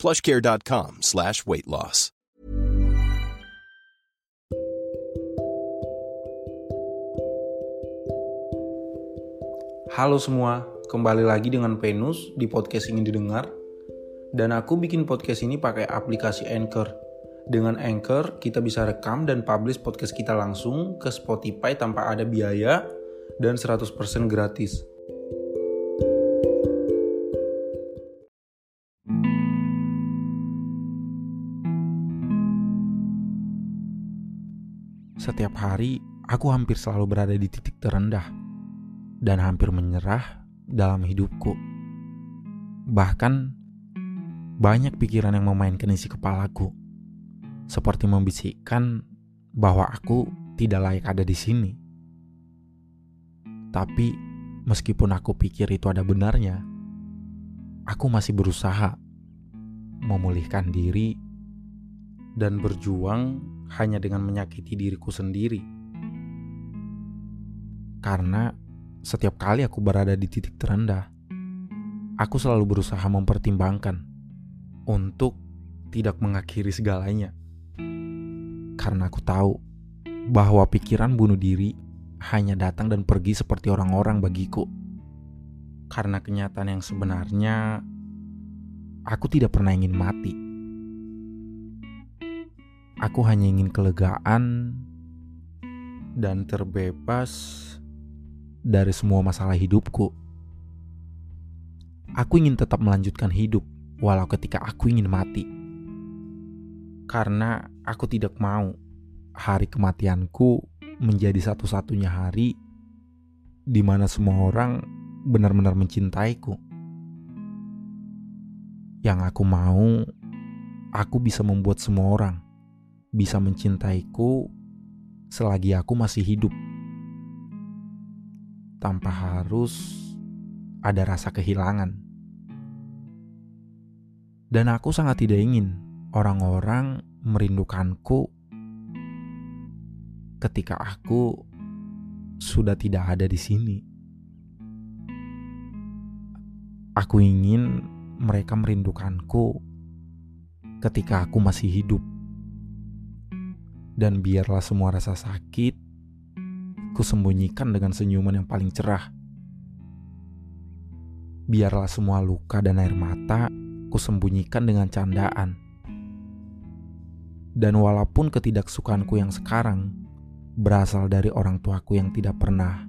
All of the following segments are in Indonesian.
plushcare.com slash weight loss. Halo semua, kembali lagi dengan Venus di podcast ingin didengar. Dan aku bikin podcast ini pakai aplikasi Anchor. Dengan Anchor, kita bisa rekam dan publish podcast kita langsung ke Spotify tanpa ada biaya dan 100% gratis. Setiap hari, aku hampir selalu berada di titik terendah dan hampir menyerah dalam hidupku. Bahkan, banyak pikiran yang memainkan isi kepalaku, seperti membisikkan bahwa aku tidak layak ada di sini. Tapi, meskipun aku pikir itu ada benarnya, aku masih berusaha memulihkan diri dan berjuang hanya dengan menyakiti diriku sendiri. Karena setiap kali aku berada di titik terendah, aku selalu berusaha mempertimbangkan untuk tidak mengakhiri segalanya. Karena aku tahu bahwa pikiran bunuh diri hanya datang dan pergi seperti orang-orang bagiku. Karena kenyataan yang sebenarnya, aku tidak pernah ingin mati Aku hanya ingin kelegaan dan terbebas dari semua masalah hidupku. Aku ingin tetap melanjutkan hidup walau ketika aku ingin mati. Karena aku tidak mau hari kematianku menjadi satu-satunya hari di mana semua orang benar-benar mencintaiku. Yang aku mau, aku bisa membuat semua orang bisa mencintaiku selagi aku masih hidup, tanpa harus ada rasa kehilangan. Dan aku sangat tidak ingin orang-orang merindukanku ketika aku sudah tidak ada di sini. Aku ingin mereka merindukanku ketika aku masih hidup. Dan biarlah semua rasa sakit ku sembunyikan dengan senyuman yang paling cerah. Biarlah semua luka dan air mata ku sembunyikan dengan candaan. Dan walaupun ketidaksukaanku yang sekarang berasal dari orang tuaku yang tidak pernah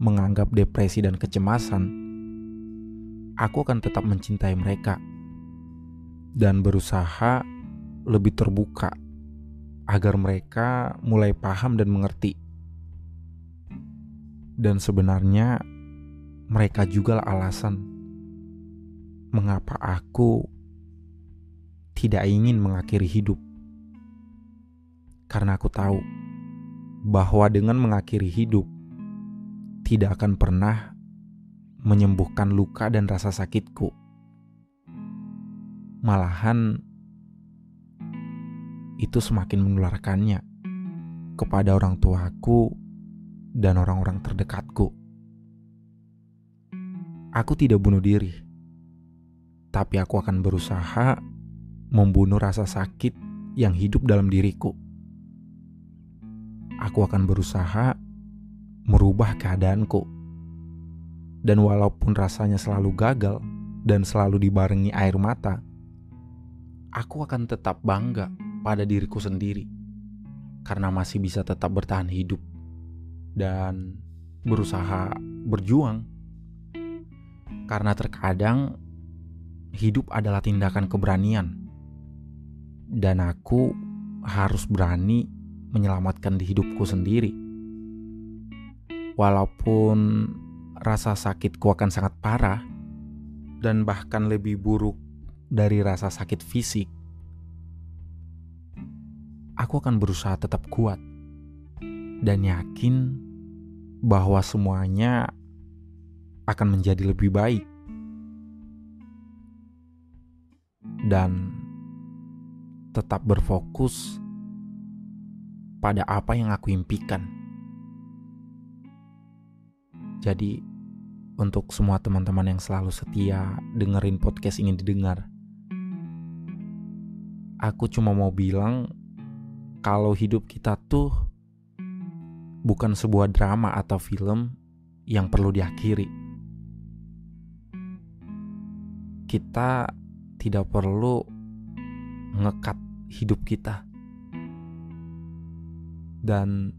menganggap depresi dan kecemasan, aku akan tetap mencintai mereka dan berusaha lebih terbuka agar mereka mulai paham dan mengerti. Dan sebenarnya mereka juga alasan mengapa aku tidak ingin mengakhiri hidup. Karena aku tahu bahwa dengan mengakhiri hidup tidak akan pernah menyembuhkan luka dan rasa sakitku. Malahan itu semakin menularkannya kepada orang tuaku dan orang-orang terdekatku. Aku tidak bunuh diri, tapi aku akan berusaha membunuh rasa sakit yang hidup dalam diriku. Aku akan berusaha merubah keadaanku, dan walaupun rasanya selalu gagal dan selalu dibarengi air mata, aku akan tetap bangga pada diriku sendiri karena masih bisa tetap bertahan hidup dan berusaha berjuang. Karena terkadang hidup adalah tindakan keberanian, dan aku harus berani menyelamatkan di hidupku sendiri. Walaupun rasa sakitku akan sangat parah dan bahkan lebih buruk dari rasa sakit fisik, aku akan berusaha tetap kuat dan yakin bahwa semuanya akan menjadi lebih baik. Dan tetap berfokus pada apa yang aku impikan. Jadi, untuk semua teman-teman yang selalu setia dengerin podcast ini didengar, aku cuma mau bilang kalau hidup kita tuh bukan sebuah drama atau film yang perlu diakhiri. Kita tidak perlu ngekat hidup kita. Dan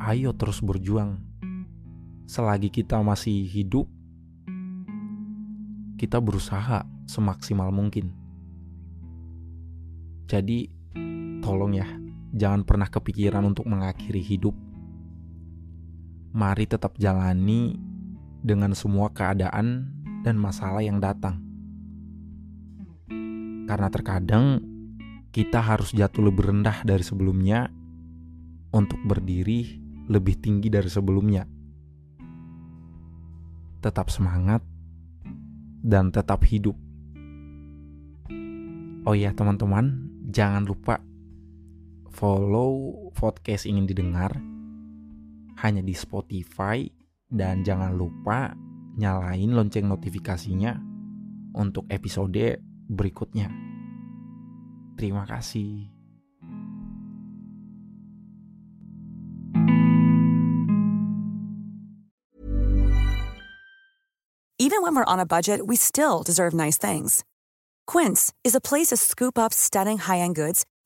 ayo terus berjuang. Selagi kita masih hidup, kita berusaha semaksimal mungkin. Jadi, tolong ya, jangan pernah kepikiran untuk mengakhiri hidup. Mari tetap jalani dengan semua keadaan dan masalah yang datang. Karena terkadang kita harus jatuh lebih rendah dari sebelumnya untuk berdiri lebih tinggi dari sebelumnya. Tetap semangat dan tetap hidup. Oh ya teman-teman, jangan lupa follow podcast ingin didengar hanya di Spotify dan jangan lupa nyalain lonceng notifikasinya untuk episode berikutnya. Terima kasih. Even when we're on a budget, we still deserve nice things. Quince is a place to scoop up stunning high-end goods